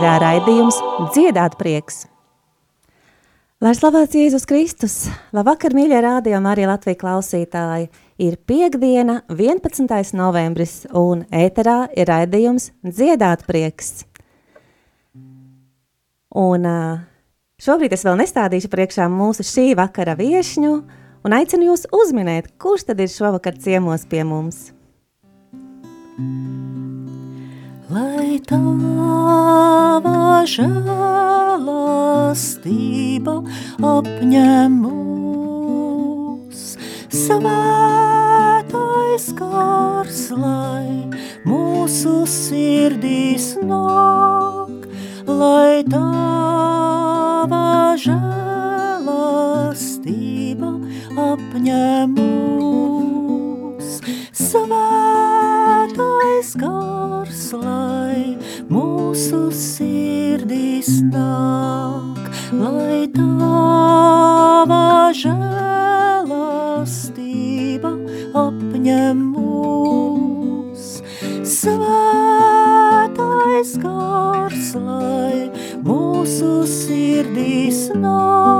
ēterā raidījums Dziedāt prieks. Lai slavēts Jēzus Kristus, labvakar, mīļie rādījumi, arī Latvijas klausītāji. Ir piekdiena, 11. novembris, un ēterā ir raidījums Dziedāt prieks. Un šobrīd es vēl nestādīšu priekšā mūsu šī vakara viešņu, un aicinu jūs uzminēt, kurš tad ir šovakar ciemos pie mums. Lai tava žēlastība apņem mūs, svētais kārs, lai mūsu sirdīs nāk, lai tava žēlastība apņem mūs, svētais kārs, lai mūsu sirdīs nāk, lai tava žēlastība apņem mūs. Svētais kārs, lai mūsu sirdīs nāk,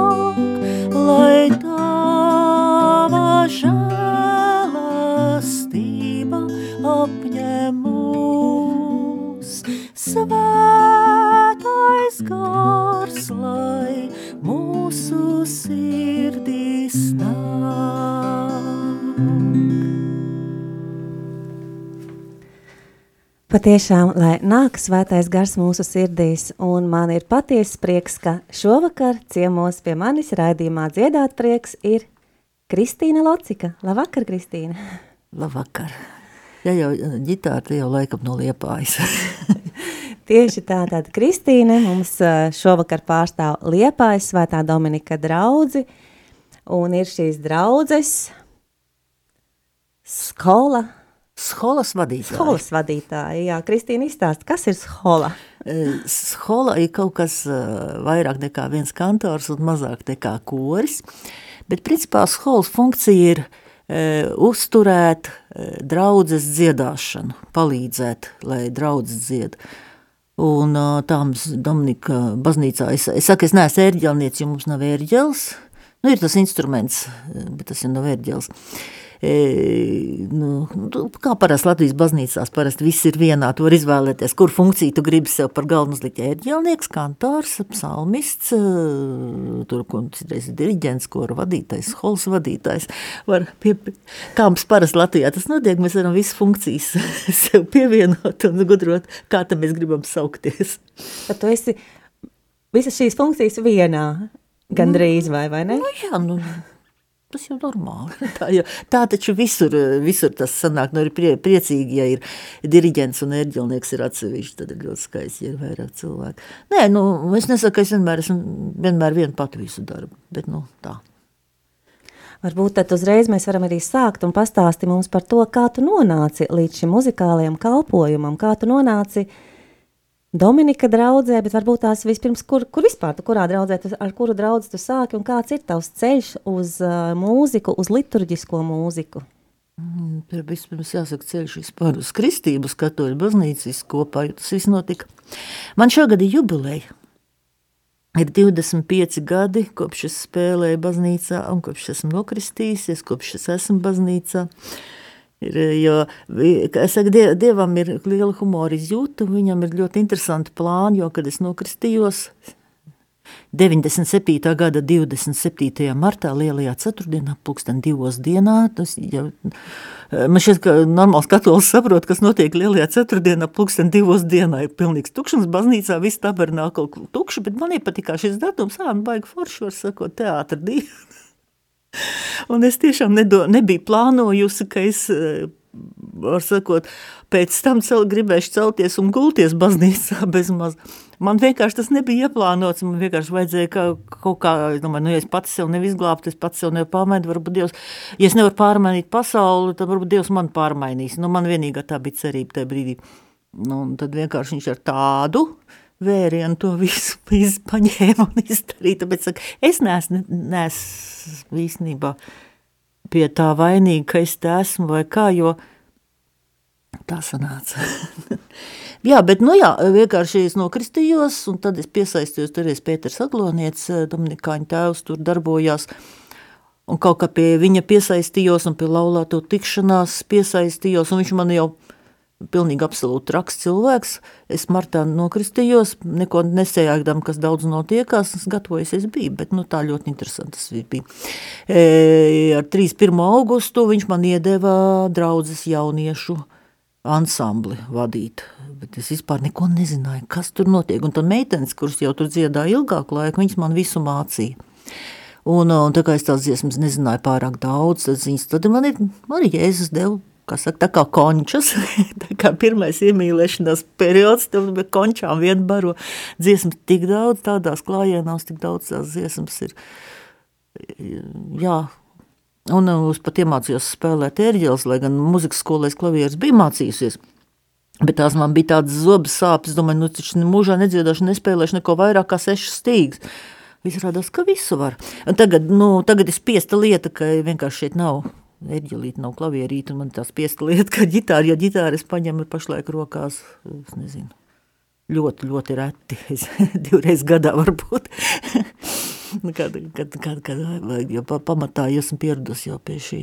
Patiešām, lai nāk svētais gars mūsu sirdīs, un man ir patiesa prieks, ka šovakar ciemos pie manis raidījumā dziedāt prieks ir Kristīna Locika. Labvakar, Kristīna! Labvakar! Ja jau ģitāra, te jau laikam no liepājas. Tieši tā, tāda Kristīne mums ā, šovakar pārstāv Liepājas svētā Dominika draudzi, un ir šīs draudzes skola, Skolas vadītājs. skolas vadītāja. Jā, Kristīna izstāst, kas ir skola? E, Skola ir kaut kas e, vairāk nekā viens kantors un mazāk nekā koris, bet principā skolas funkcija ir e, uzturēt draudzes dziedāšanu, palīdzēt, lai draudzes dzied. Un tā mums Dominika baznīcā, es, es saku, es neesmu ērģelniec, jo mums nav ērģels, nu ir tas instruments, bet tas jau nav ērģels. E, nu, nu, kā parasti Latvijas baznīcās, parasti viss ir vienā. Tu vari izvēlēties, kur funkciju tu gribi sev par galvenu uzlikt. Ērģelnieks, kantors, psalmists, tur, citreiz ir diriģents, kora vadītājs, hols vadītājs. Var pie, kā mums parasti Latvijā tas notiek, mēs varam visas funkcijas sev pievienot un gudrot, kā tam mēs gribam saukties. Tad tu esi visas šīs funkcijas vienā, gandrīz vai, vai ne? Nu, jā, nu, tas jau normāli. Tā, jau, tā taču visur, visur tas sanāk, nu ir prie, priecīgi, ja ir diriģents un ērģelnieks ir atsevišķi, tad ir ļoti skaisti, ja ir vairāk cilvēku. Nē, nu, es nesaku, ka es vienmēr esmu vienmēr vienu patu visu darbu, bet nu, tā. Varbūt tad uzreiz mēs varam arī sākt un pastāsti mums par to, kā tu nonāci līdz šim muzikālajam kalpojumam, kā tu nonāci Dominika draudzē, bet varbūt tās vispirms, kur, kur vispār tu, kurā draudzē, tu, ar kuru draudzi tu sāki un kāds ir tavs ceļš uz uh, mūziku, uz liturģisko mūziku? Mm, Tur vispirms jāsaka ceļš vispār uz kristību, uz katoļu baznīcas kopā, jo tas viss notika. Man šogad ir jubileja. Ir 25 gadi, kopš es spēlēju baznīcā un kopš esmu nokristījusies, kopš es esmu baznīcā. Ir, jo, kā es saku, die, Dievam ir liela humora izjūta, un viņam ir ļoti interesanti plāni, jo, kad es nokristījos 97. gada 27. martā, lielajā ceturtdienā, pulksten divos dienā, tas jau, man šķiet, ka normāls katolis saprot, kas notiek lielajā ceturtdienā, pulksten divos dienā, ir pilnīgs tukšums, baznīcā viss tabernākli tukši, bet man iepatikā šis datums, ā, nu baigi forši, var sakot, teātra diena. Un es tiešām nedo, nebiju plānojusi, ka es, eh, var sakot, pēc tam cel, gribēšu celties un gulties baznīcā bez maz. Man vienkārši tas nebija ieplānots, man vienkārši vajadzēja ka, kaut kā, domāju, nu, ja es pats sev nevis glābtu, es pats sev nevaru pārmainīt, varbūt Dievs, ja es nevaru pārmainīt pasauli, tad varbūt Dievs man pārmainīs. Nu, man vienīgā tā bija cerība tajā brīdī. Nu, un tad vienkārši viņš ar tādu vērienu to visu iz- paņēma un izdarīja. Tāpēc saka, es neesmu, neesmu īstenībā pie tā vainīga, ka es te esmu vai kā, jo tā sanāca. Jā, bet nu jā, vienkārši es nokristījos, un tad es piesaistījos, tur es Pēters Aglonietis, Dominikāņu tēvs tur darbojās, un kaut kā pie viņa piesaistījos, un pie laulāto tikšanās piesaistījos, un viņš man jau pilnīgi absolūti traks cilvēks. Es martā nokristījos, neko nesējākdam, kas daudz notiekās, es gatavojies es biju, bet nu, tā ļoti interesanti tas bija. E, ar 31. augustu viņš man iedeva draudzes jauniešu ansambli vadīt, bet es vispār neko nezināju, kas tur notiek. Un tad meitenes, kuras jau tur dziedāja ilgāku laiku, viņas man visu mācīja. Un, un tā kā es tās dziesmas nezināju pārāk daudz, tad, viņas, tad man ir, man ir Jēzus deva saka, tā kā končas, tā kā pirmais iemīlēšanās periods, tev bija končām vien baro dziesmas tik daudz, tādās klājienās tik daudz tās dziesmas ir, jā, un es pat iemācījos spēlēt ērģeles, lai gan muzikas skolēs klavieres bija mācījusies, Bet tās man bija tādas zobas sāpes, domāju, nu taču mūžā nedziedāšu, nespēlēšu neko vairāk kā sešas stīgas. Izrādās, ka visu var. Un tagad, nu, tagad ir spiesta lieta, ka vienkārši šeit nav Eģelīte nav klavierīte, un man tā spiesta lieta, ka ģitāra, ja ģitāra es paņemu pašlaik rokās, es nezinu, ļoti, ļoti reti, es divreiz gadā varbūt, kad, kad, kad, kad, jo pamatā esmu pieradus jau pie šī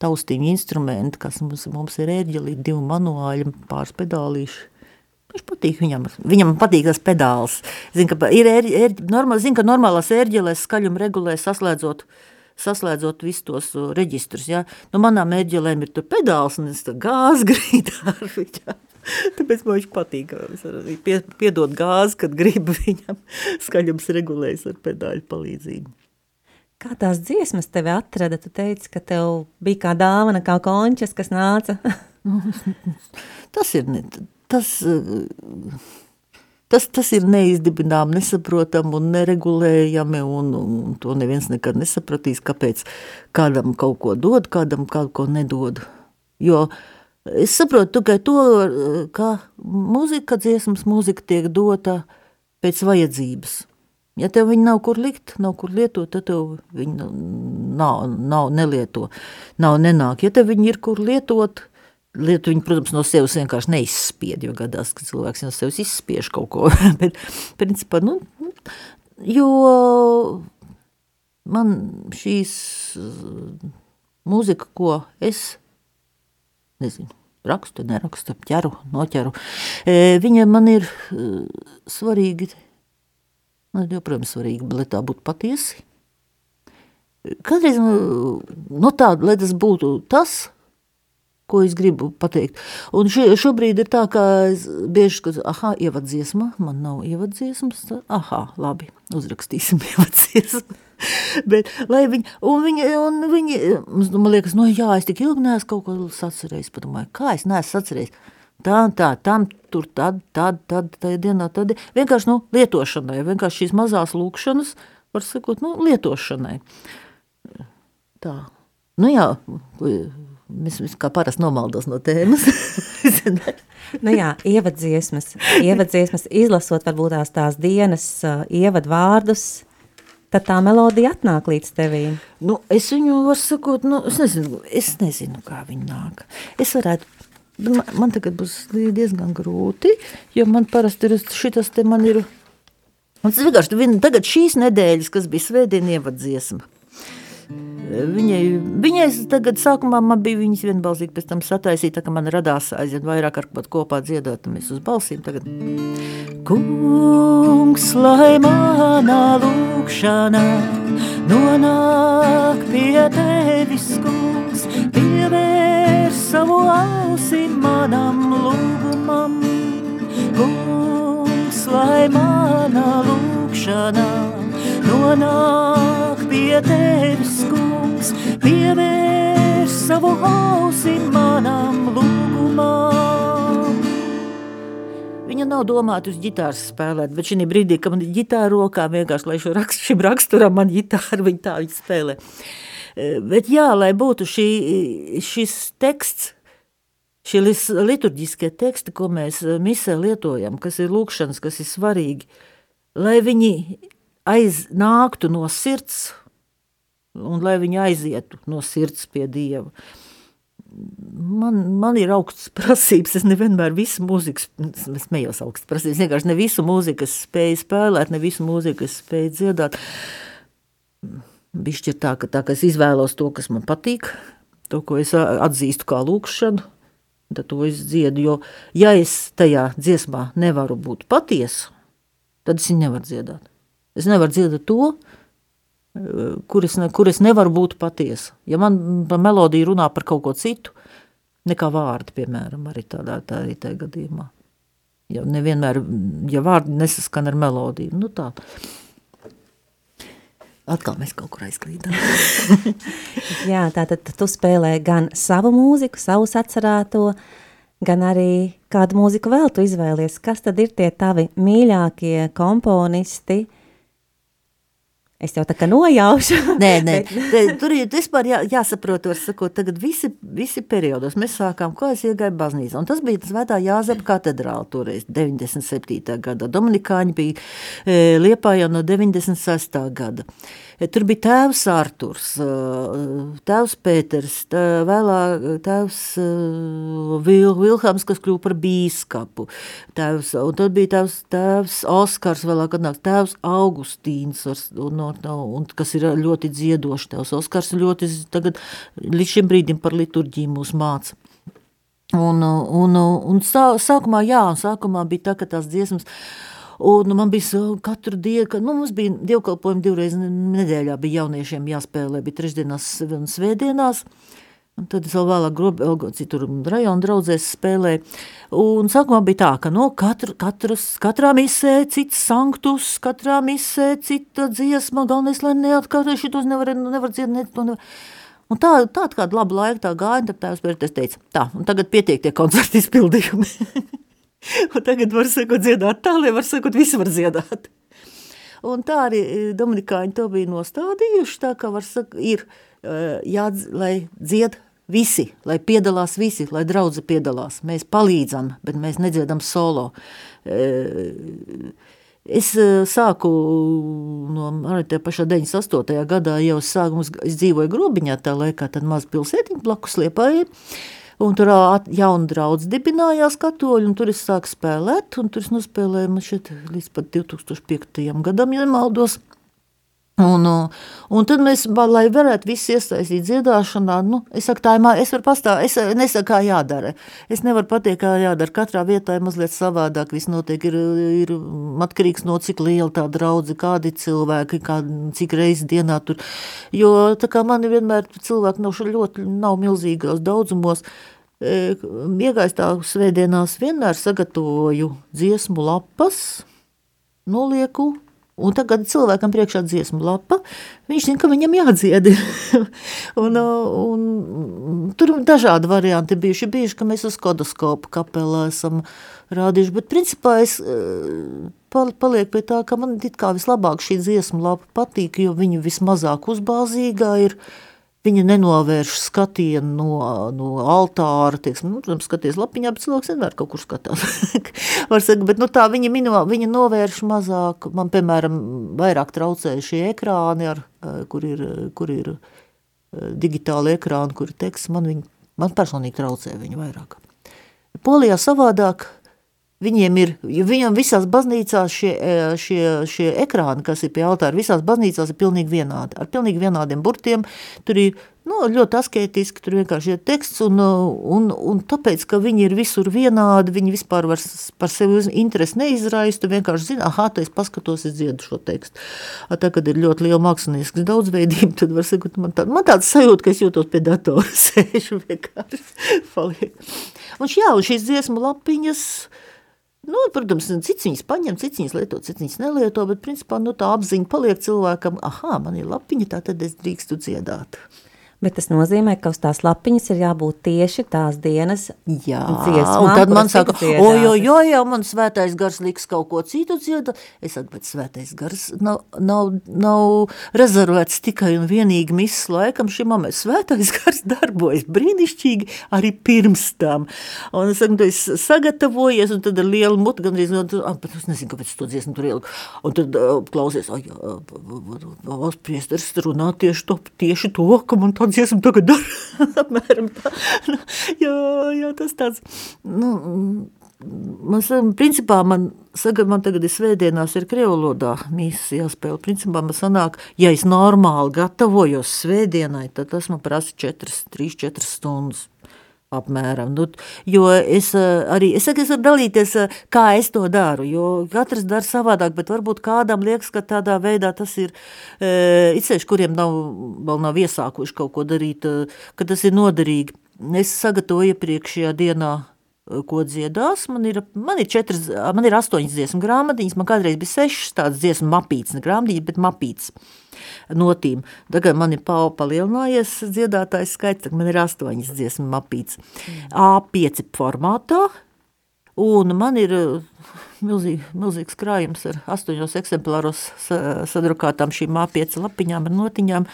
taustiņa instrumenta, kas mums, mums ir ērģelīte, divi manuāļi, pāris pedālīši, Viņš patīk viņam. Viņam patīk tas pedāls. Zin, ka ir ēr, ēr, normāli, zin, ka normālās ērģelēs skaļumu regulē saslēdzot uh, saslēdzot visus tos reģistrus. Ja? Nu, manām ērģelēm ir tur pedāls un es gāzi grīdā ar viņām. Tāpēc man viņš patīk, pie, piedot gāzi, kad grib viņam skaļums regulējas ar pedāļu palīdzību. Kā tās dziesmas tevi atrada? Tu teici, ka tev bija kā dāvana, kā končas, kas nāca. tas ir, ne, tas, Tas, tas ir neizdibinām, nesaprotam un neregulējami, un, un to neviens nekad nesapratīs, kāpēc kādam kaut ko dod, kādam kaut ko nedod. Jo es saprotu tikai to, ka mūzika, dziesmas mūzika tiek dota pēc vajadzības. Ja tev viņa nav kur likt, nav kur lietot, tad tev viņa nav, nav nelieto, nav nenāk. Ja tev viņa ir kur lietot, Lietu viņi, protams, no sevis vienkārši neizspied, jo gadās, ka cilvēks no sevis izspiež kaut ko. Bet, principā, nu, jo man šīs mūzika, ko es, nezinu, rakstu, nerakstu, ķeru, noķeru, viņa man ir svarīgi, man ir joprojām svarīgi, lai tā būtu patiesi. Kādreiz, nu tā, lai tas būtu tas, ko es gribu pateikt. Un še, šobrīd ir tā, ka bieži skatos, ah, ievadziesma, man nav ievadziesmas, ah, labi, uzrakstīsim ievadziesmu. Bet, viņi, un viņi, un viņi, man liekas, no jā, es tik ilgi neesmu kaut ko sacerējis, padomāju, kā es neesmu sacerējis. Tā tā, tam, tur, tad, tad, tad, tajā dienā, tad, vienkārši, nu, lietošanai, vienkārši šīs mazās lūkšanas, var sakot, nu, lietošanai. Tā, nu jā, Es, es kā parasti nomaldos no tēmas. nu jā, ievadziesmas, ievadziesmas, izlasot varbūt tās tās dienas uh, ievadvārdus, tad tā melodija atnāk līdz tevīm. Nu, es viņu varu sakot, nu, es nezinu, es nezinu, kā viņa nāk. Es varētu, man, man tagad būs diezgan grūti, jo man parasti ir šitas te man ir, un tas vienkārši, tagad šīs nedēļas, kas bija svētdien ievadziesma, Viņai, viņai tagad sākumā man bija viņas vienbalsīgi, pēc tam sataisīta, ka man radās aizvien vairāk ar pat kopā dziedāt, un mēs uz balsīm tagad. Kungs, lai manā lūkšanā nonāk pie tevis, kungs, pievērs savu ausi manam lūgumam. Kungs, lai manā lūkšanā nonāk pie tevis, kungs, pievērs savu ausi manam lūgumam. Viņa nav domāta uz ģitāras spēlēt, bet šī brīdī, kad man ir ģitāra rokā, vienkārši, lai šo rakstu, šim raksturam man ģitāra, viņa tā viņa spēlē. Eh, bet jā, lai būtu šī, šis teksts, šie liturģiskie teksti, ko mēs eh, misē lietojam, kas ir lūkšanas, kas ir svarīgi, lai viņi aiznāktu no sirds un lai viņi aizietu no sirds pie Dieva. man, man ir augsts prasības, es nevienmēr visu mūzikas, es smējos augsts prasības, vienkārši ne visu mūzikas spēju spēlēt, ne visu mūzikas spēju dziedāt. Bišķi ir tā, ka, tā, ka es izvēlos to, kas man patīk, to, ko es atzīstu kā lūkšanu, tad to es dziedu, jo ja es tajā dziesmā nevaru būt patiesu, tad es viņu nevaru dziedāt. Es nevaru dziedāt to, kur es, ne, kur es nevaru būt patiesa. Ja man pa melodija runā par kaut ko citu, nekā vārdi, piemēram, arī tādā tā arī tajā gadījumā. Ja nevienmēr, ja vārdi nesaskan ar melodiju, nu tā. Atkal mēs kaut kur aizklīdām. Jā, tātad tu spēlē gan savu mūziku, savus atcerēto, gan arī kādu mūziku vēl tu izvēlies. Kas tad ir tie tavi mīļākie komponisti, uh, Es jau tā kā nojaušu. nē, nē. Bet... tur ir vispār jā, jāsaprot, var sakot, tagad visi, visi periodos mēs sākām, ko es iegāju baznīcā. Un tas bija Svētā Jāzepa katedrāla toreiz, 97. gada. Dominikāņi bija e, Liepā jau no 96. gada. Tur bija tēvs Arturs, e, tēvs Pēters, vēlāk tēvs e, Vil, Vilhams, kas kļuva par bīskapu. Tēvs, un tad bija tēvs, tēvs Oskars, vēlāk atnāks tēvs Augustīns, un no un kas ir ļoti dziedoši. Tevs Oskars ļoti tagad līdz šim brīdim par liturģiju mūs māca. Un, un, un sā, sākumā, jā, un sākumā bija tā, ka tās dziesmas, un man bija katru dienu, ka, nu, mums bija dievkalpojumi divreiz nedēļā, bija jauniešiem jāspēlē, bija trešdienās un svētdienās, Un tad es vēl vēlāk grobi, citur rajonu draudzēs spēlēju. Un sākumā bija tā, ka no katru, katras, katrā misē cits sanktus, katrā misē cita dziesma, galvenais, lai neatkārtoju šitos nevar, nevar dzied, ne, nevar. Un tā, tā kāda laba laika tā gāja, tad tēvs pēc teica, tā, un tagad pietiek tie koncerti izpildījumi. un tagad var sakot dziedāt tā, lai var sakot visi var dziedāt. Un tā arī e, Dominikāņi to bija nostādījuši, tā kā var sakot, ir, e, jā, lai dzied Visi, lai piedalās visi, lai draudze piedalās. Mēs palīdzam, bet mēs nedziedam solo. Es sāku no tie pašā 98. gadā jau sāku, es dzīvoju Grobiņā tā laikā, tad maz pilsētiņa blakus Liepājai. Un tur jauna draudz dibinājās katoļi, un tur es sāku spēlēt, un tur es nospēlēju man šeit līdz pat 2005. gadam, ja nemaldos. Un, un tad mēs, lai varētu visi iesaistīt dziedāšanā, nu, es saku, tā ir, es varu pastāvēt, es nesaku, kā jādara. Es nevaru pateikt, kā jādara. Katrā vietā ir mazliet savādāk, viss notiek, ir, ir atkarīgs no cik liela tā draudze, kādi cilvēki, kā, cik reizes dienā tur. Jo tā kā mani vienmēr cilvēki nav ļoti, nav milzīgos daudzumos, e, iegaistā svētdienās vienmēr sagatavoju dziesmu lapas, nolieku Un tagad cilvēkam priekšā dziesmu lapa, viņš zina, ka viņam jādzied. un, un, tur dažādi varianti bijuši, bijuši, ka mēs uz kodoskopu kapelā esam rādījuši, bet principā es eh, paliek pie tā, ka man it kā vislabāk šī dziesmu lapa patīk, jo viņa vismazāk uzbāzīgā ir, uh, Viņa nenovērš skatienu no, no altāra, tieksim, nu, protams, skaties lapiņā, bet cilvēks vienmēr kaut kur skatās. Saka, bet nu, tā viņa, mino, viņa novērš mazāk, man, piemēram, vairāk traucēja šie ekrāni, ar, eh, kur ir, kur ir eh, digitāli ekrāni, kur ir teksts, man, viņa, man personīgi traucēja viņa vairāk. Polijā savādāk, Viņiem ir, viņam visās baznīcās šie, e, šie, šie ekrāni, kas ir pie altāra, visās baznīcās ir pilnīgi vienādi, ar pilnīgi vienādiem burtiem, tur ir nu, ļoti asketiski, tur vienkārši ir teksts, un, un, un tāpēc, ka viņi ir visur vienādi, viņi vispār var par sevi interesi neizraist, tu vienkārši zini, aha, tu es paskatos, es dziedu šo tekstu. Tā, kad ir ļoti liela māksliniecisks daudzveidība, tad var sakot, man, tā, man tāds sajūta, ka es jūtos pie datora sēžu vienkārši paliek. Un, jā, un šīs dziesmu lapiņas, uh, Nu, protams, cits viņas paņem, cits viņas lieto, cits viņas nelieto, bet principā nu, tā apziņa paliek cilvēkam, ah, man ir lapiņa, tā tad es drīkstu dziedāt. Bet tas nozīmē, ka uz tās lapiņas ir jābūt tieši tās dienas Jā, dziesmā, un tad man saka, o, jo, jo, jo, man svētais gars liks kaut ko citu dziedā. Es saku, bet svētais gars nav, nav, nav rezervēts tikai un vienīgi misas laikam šim moments. Svētais gars darbojas brīnišķīgi arī pirms tam. Un es saku, tu esi sagatavojies, un tad ar lielu mutu gandrīz, tu, ah, bet es nezinu, kāpēc to dziesmu tur ieliku. Un tad uh, klausies, ai, uh, priesteris runā tieši to, tieši to, ka man tāds dziesmu tagad dara. Apmēram tā. Nu, jā, jā, tas tāds, nu, man, principā man, saka, man tagad ir svētdienās ir krievlodā mīsas jāspēl. Principā man sanāk, ja es normāli gatavojos svētdienai, tad tas man prasa 4, 3, 4 stundas apmēram. Nu, jo es eh, arī es, saku, es varu dalīties, eh, kā es to daru, jo katrs dara savādāk, bet varbūt kādam liekas, ka tādā veidā tas ir, e, itsevišķi, kuriem nav, vēl nav iesākuši kaut ko darīt, ka tas ir noderīgi. Es sagatavoju iepriekšējā dienā ko dziedās. Man ir, man ir, četras, man ir astoņas dziesmu grāmatiņas, man kādreiz bija sešas tādas dziesmu mapītes, ne grāmatiņas, bet mapītes notīm. Tagad man ir pa, palielinājies dziedātājs skaits, tad man ir astoņas dziesmu mapītes. A5 formātā, un man ir milzīgi, milzīgs krājums ar astoņos eksemplāros sadrukātām šīm A5 lapiņām ar notiņām.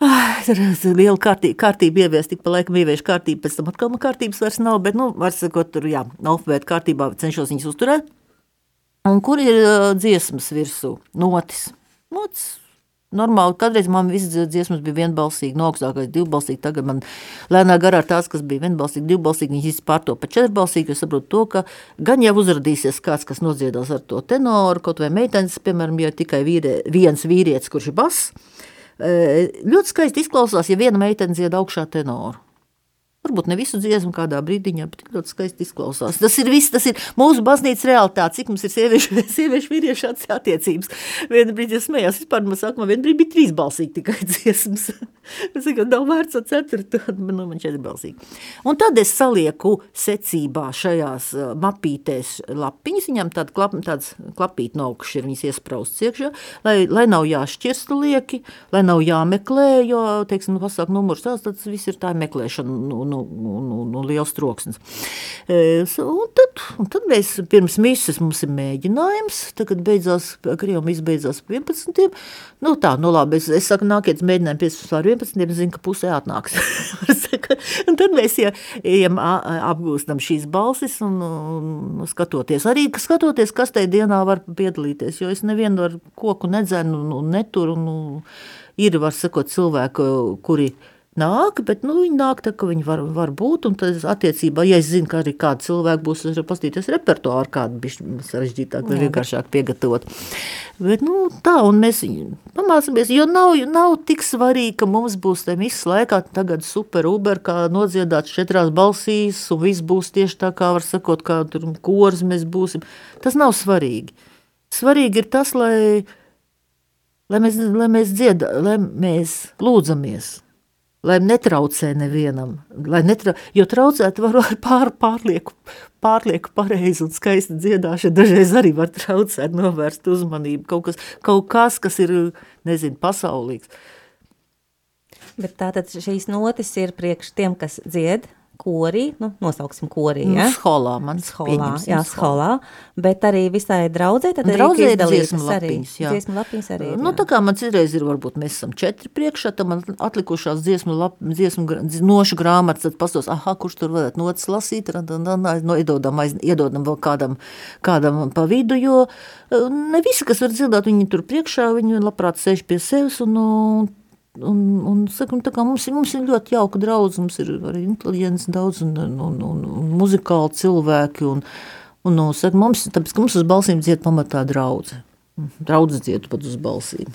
Tur ir liela kārtība, kārtība ieviest, tik pa laikam ievieš kārtību, pēc tam atkal man kārtības vairs nav, bet, nu, var sakot, tur, jā, alfabēta kārtībā cenšos viņus uzturēt. Un kur ir uh, dziesmas virsū? Notis. Notis Normāli, kādreiz man visas dziesmas bija vienbalsīgi, no augstākais divbalsīgi, tagad man lēnā garā tās, kas bija vienbalsīgi, divbalsīgi, viņas pārto pa četrbalsīgi, jo saprotu to, ka gan jau uzradīsies kāds, kas nodziedās ar to tenoru, kaut vai meitenes, piemēram, ja tikai vīrie, viens vīrietis, kurš ir bass, ļoti skaisti izklausās, ja viena meitene dzied augšā tenoru. Varbūt ne visu dziesmu kādā brīdiņā, bet ļoti skaisti izklausās. Tas ir viss, tas ir mūsu baznīcas realitāte, cik mums ir sieviešu, sieviešu vīriešu attiecības. Vienu brīdi es smējās, vispār man man vienu brīdi bija trīsbalsīgi tikai dziesmas. Es saku, nav vērts ar ceturtu, nu man četrbalsīgi. Un tad es salieku secībā šajās uh, mapītēs lapiņas, viņam tāda klap, tāds klapīt no augšas ir viņas iespraustas iekšā, lai, lai nav jāšķirsta lieki, lai nav jāmeklē, jo, teiksim, nu, pasāk numurs tās, tad viss ir tā meklēšana, nu, nu, nu, nu, nu liels troksnis. Un tad, un tad mēs pirms mises mums ir mēģinājums, tagad beidzās, Krievum izbeidzās 11. Nu tā, nu labi, es, es saku, nākiet mēģinājumu 15 pār 11, zinu, ka pusē atnāks. un tad mēs ja, ejam apgūstam šīs balsis un, un skatoties. Arī skatoties, kas tajā dienā var piedalīties, jo es nevienu ar koku nedzenu un neturu. Un, ir, var sakot, cilvēku, kuri nāk, bet nu, viņi nāk tā, ka viņi var, var būt, un tad attiecībā, ja es zinu, ka arī kādi cilvēki būs, es varu pastīties repertuāru, kādu bišķi sarežģītāk vai vienkāršāk piegatavot. Bet, nu, tā, un mēs pamācamies, jo nav, nav tik svarīgi, ka mums būs te visu laikā tagad super uber, kā nodziedāts četrās balsīs, un viss būs tieši tā, kā var sakot, kā tur kors mēs būsim. Tas nav svarīgi. Svarīgi ir tas, lai, lai mēs, lai mēs dziedā, lai mēs lūdzamies, lai netraucē nevienam, lai netra, jo traucēt var ar pār, pārlieku, pārlieku pareizi un skaisti dziedāšana, dažreiz arī var traucēt, novērst uzmanību, kaut kas, kaut kas, kas ir, nezinu, pasaulīgs. Bet tātad šīs notis ir priekš tiem, kas dzied, korī, nu, nosauksim korī, nu, ja? Skolā, man skolā, jā, skolā, bet arī visai draudzē, tad draudzē ir dziesmu lapiņas, jā. Dziesmu lapiņas arī ir, Nu, tā kā man citreiz ir, varbūt mēs esam četri priekšā, tad man atlikušās dziesmu, lap, dziesmu nošu grāmatas, tad pastos, aha, kurš tur varētu notas lasīt, no, iedodam, aiz, iedodam vēl kādam, kādam pa vidu, jo eh, ne visi, kas var dzirdēt, viņi tur priekšā, viņi labprāt sēž pie sevis un, un Un, un, sakam, mums, ir, mums ir ļoti jauka draudz, mums ir arī inteliģents daudz un, un, un, un, muzikāli cilvēki. Un, un, un, sakam, mums, tāpēc, mums uz balsīm dzied pamatā draudze. Draudze dzied pat uz balsīm.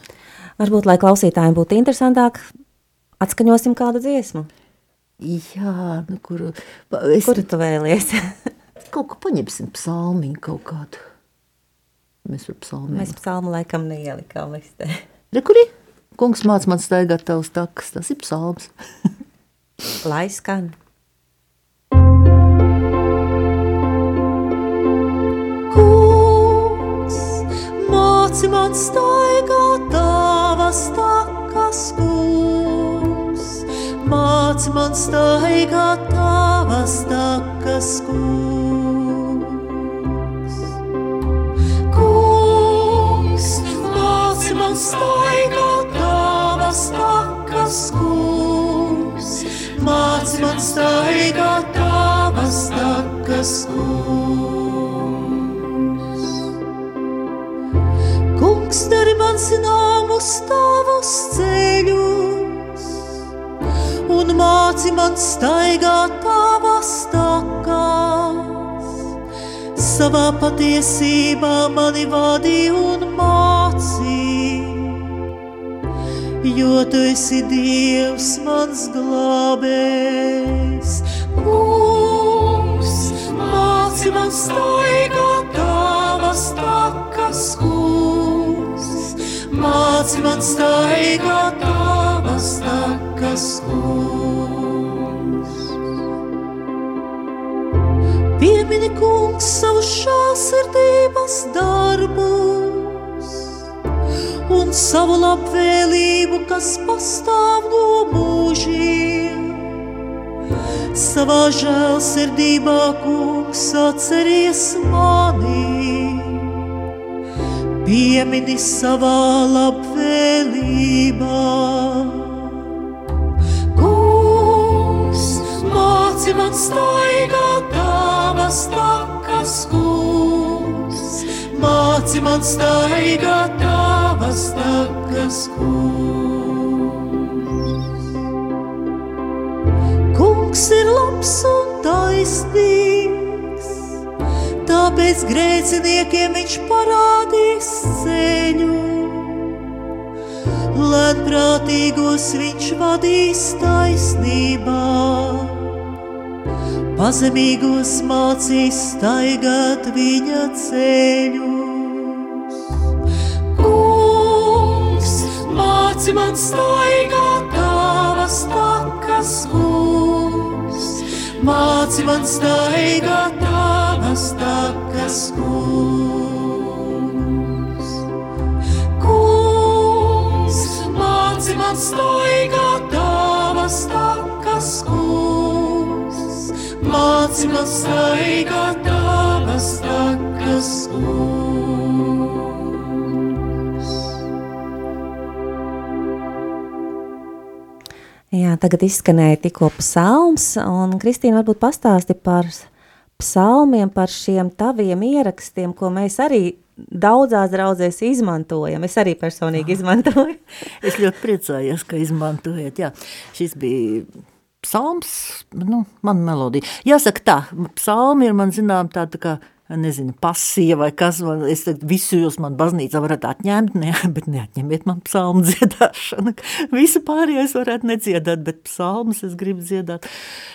Varbūt, lai klausītājiem būtu interesantāk, atskaņosim kādu dziesmu. Jā, nu, kur, es, kur tu vēlies? kaut ko paņemsim psalmiņu kaut kādu. Mēs par psalmu. Mēs psalmu laikam neielikām listē. Re, kur ir? Kungs māc man staigāt tavs takas, tas ir psalms. Lai skan. Kungs māci man staigāt tavas takas, kungs. Māci man staigāt tavas takas, kungs. Kungs māci man staigāt tavas takas, kungs, māc man staigāt tavas takas, kungs. Kungs, dari man zināmus tavus ceļus, man staigā tavas takas, savā patiesībā mani vadī un mācī, jo tu esi Dievs mans glābējs. Kungs, māci man staigāt tavas takas, kungs, māci man staigāt tavas takas, kungs. Piemini, kungs, savu šāsirdības darbus un savu labvēlību, kas pastāv no mūžiem savā žēlsirdībā, kungs, atceries mani. Piemini savā labvēlībā. Kungs, māci man staigāt tavas takas, kungs, māci man staigāt tavas takas, kungs. kungs ir labs un taisnīgs, tāpēc grēciniekiem viņš parādīs ceļu. Lēnprātīgos viņš vadīs taisnībā, pazemīgos mācīs staigāt viņa ceļus. Māci man staigāt tavas takas, kungs, māci man staigāt tavas takas, kungs. Kungs, māci man staigāt tavas takas, kungs, māci man staigāt tavas takas, kungs. Jā, tagad izskanēja tikko psalms, un Kristīna varbūt pastāsti par psalmiem, par šiem taviem ierakstiem, ko mēs arī daudzās draudzēs izmantojam. Es arī personīgi izmantoju. Es ļoti priecājos, ka izmantojat. Jā, šis bija psalms, nu, man melodija. Jāsaka tā, psalmi ir man zinām tāda tā kā nezinu, pasija vai kas, es teiktu, visu jūs man baznīcā varat atņemt, ne, bet neatņemiet man psalmu dziedāšanu. Visu pārējais varētu nedziedāt, bet psalmas es gribu dziedāt.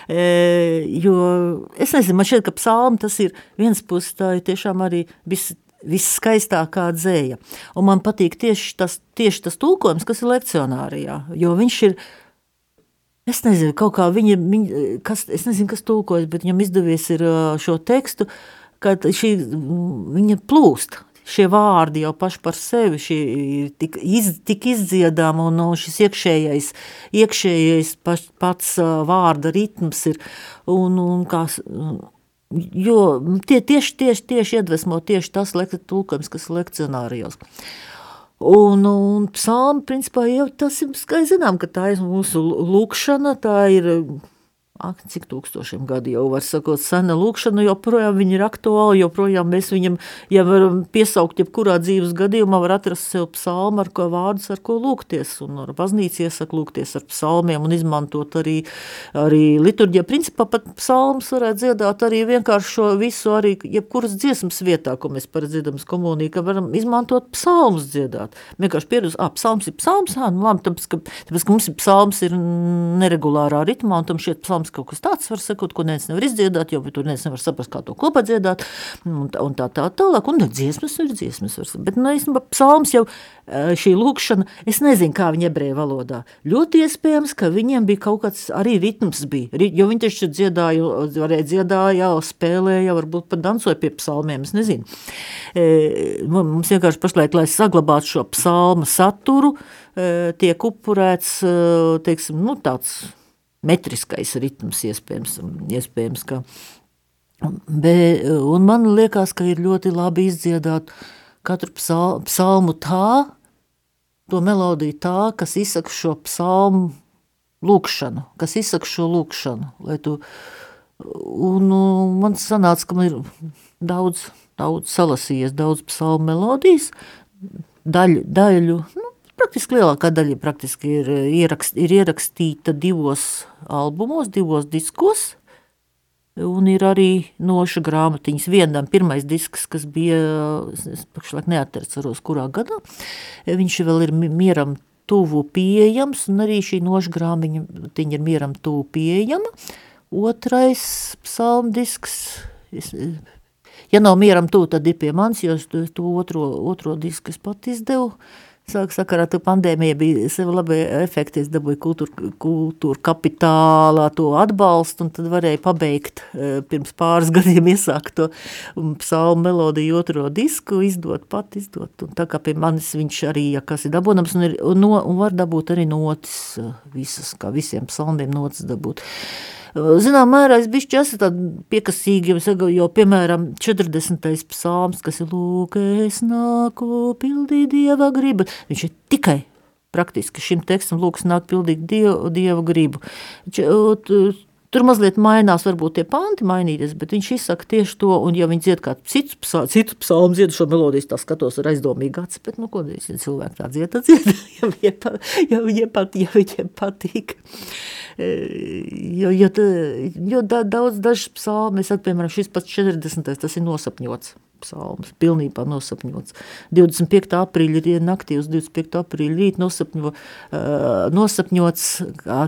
E, jo, es nezinu, man šķiet, ka psalma tas ir viens puses, tā ir tiešām arī vis, visskaistākā dzēja. Un man patīk tieši tas, tieši tas tulkojums, kas ir lekcionārijā, jo viņš ir, Es nezinu, kā viņa, viņa kas, es nezinu, kas tulkojas, bet viņam izdevies ir šo tekstu, ka šī, viņa plūst. Šie vārdi jau paši par sevi ir tik, iz, tik izdziedām, un šis iekšējais, iekšējais paš, pats vārda ritms ir. Un, un kā, jo tie, tieši, tieši, tieši iedvesmo tieši tas tulkojums, kas ir lekcionārijos. Un, un psalmi, principā, jau tas ir skaidrs, zinām, ka tā ir mūsu lūkšana, tā ir ak, cik tūkstošiem gadu jau var sakot, sena lūkšana, joprojām viņa ir aktuāla, joprojām mēs viņam, ja varam piesaukt, jebkurā dzīves gadījumā var atrast sev psalmu, ar ko vārdus, ar ko lūgties, un ar baznīcu iesaka lūgties ar psalmiem un izmantot arī, arī liturģija. Principā pat psalms varētu dziedāt arī vienkārši šo visu, arī jebkuras dziesmas vietā, ko mēs paredzidam komunī, ka varam izmantot psalmus dziedāt. Vienkārši pieredus, ā, psalms ir psalms, ā, nu labi, tāpēc, ka, tāpēc, ka mums ir psalms ir neregulārā ritmā, un tam šiet psalms psalms kaut kas tāds var sakot, ko neviens nevar izdziedāt, jo tur neviens nevar saprast, kā to kopā dziedāt, un un tā, tā tālāk, un dziesmas ir dziesmas, var, bet, nu, īstenībā, psalms jau šī lūkšana, es nezinu, kā viņa ebreju valodā, ļoti iespējams, ka viņiem bija kaut kāds arī ritms bija, jo viņi taču dziedāja, varēja dziedāja, spēlēja, varbūt pat dansoja pie psalmiem, es nezinu. Mums vienkārši pašlaik, lai saglabātu šo psalma saturu, tiek upurēts, teiksim, nu, tāds metriskais ritms iespējams, iespējams ka, be, un man liekas, ka ir ļoti labi izdziedāt katru psal, psalmu tā, to melodiju tā, kas izsaka šo psalmu lūkšanu, kas izsaka šo lūkšanu, lai tu, un, un man sanāca, ka man ir daudz, daudz salasījies, daudz psalmu melodijas, daļu, daļu, nu, praktiski lielākā daļa praktiski ir, ierakst, ir ierakstīta divos albumos, divos diskos, Un ir arī noša grāmatiņas. Vienam pirmais disks, kas bija, es pašlaik neatceros, kurā gadā, viņš vēl ir mieram tuvu pieejams, un arī šī noša grāmatiņa ir mieram tuvu pieejama. Otrais psalmdisks, es, ja nav mieram tuvu, tad ir pie manis, jo to otro, otro disku es pat izdevu. Sāk sakarā tu pandēmija bija sev labi efekti, es dabūju kultūra, kultūra kapitālā to atbalstu, un tad varēju pabeigt e, pirms pāris gadiem iesākt to psalmu melodiju otro disku, izdot pat, izdot, un tā kā pie manis viņš arī, ja kas ir dabūnams, un, ir, un, no, un var dabūt arī notis e, visas, kā visiem psalmiem notis dabūt. Zinām, mērā es bišķi esmu tādi piekasīgi, jo, piemēram, 40. psalms, kas ir lūk, es nāku pildīt Dieva gribu, viņš ir tikai praktiski šim tekstam lūk, nāk pildīt Dievu, Dieva gribu. Tur mazliet mainās, varbūt tie panti mainīties, bet viņš izsaka tieši to, un ja viņi dzied kādu citu, citu psalmu, dzied šo melodiju, tā skatos ar aizdomīgu aci, bet, nu, ko dēļ, ja cilvēki tā dzied, tad dzied, ja viņiem, pa, ja viņiem, pat, ja viņiem patīk. E, jo, jo, jo da, daudz dažs psalmi, es piemēram, šis pats 40. tas ir nosapņots psalms, pilnībā nosapņots. 25. aprīļa ir naktī uz 25. aprīļa rīt nosapņo, nosapņots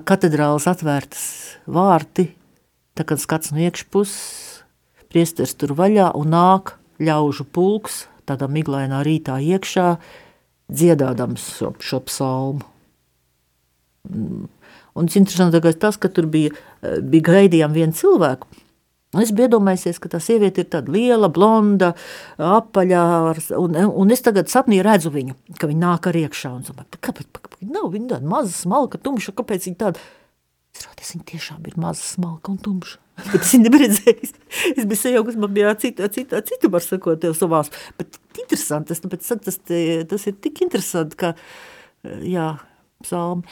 katedrāles atvērtas vārti, tā kad skats no iekšpuses, priesters tur vaļā un nāk ļaužu pulks, tādā miglainā rītā iekšā, dziedādams šo, šo psalmu. Un tas interesantākais tas, ka tur bija, bija gaidījām vienu cilvēku, Es biju iedomājies, ka tā sieviete ir tāda liela, blonda, apaļā, un, un es tagad sapnī redzu viņu, ka viņa nāk ar iekšā. Un domāju, kāpēc, kāpēc nav viņa tāda maza, smalka, tumša, kāpēc viņa tāda? Es rādījos, viņa tiešām ir maza, smalka un tumša. Bet es viņu redzējis. Es biju sajaukus, man bija cita, cita, cita var sakot, tev savās. Bet interesanti, tas, tas, tas, tas ir tik interesanti, ka, jā, psalmi.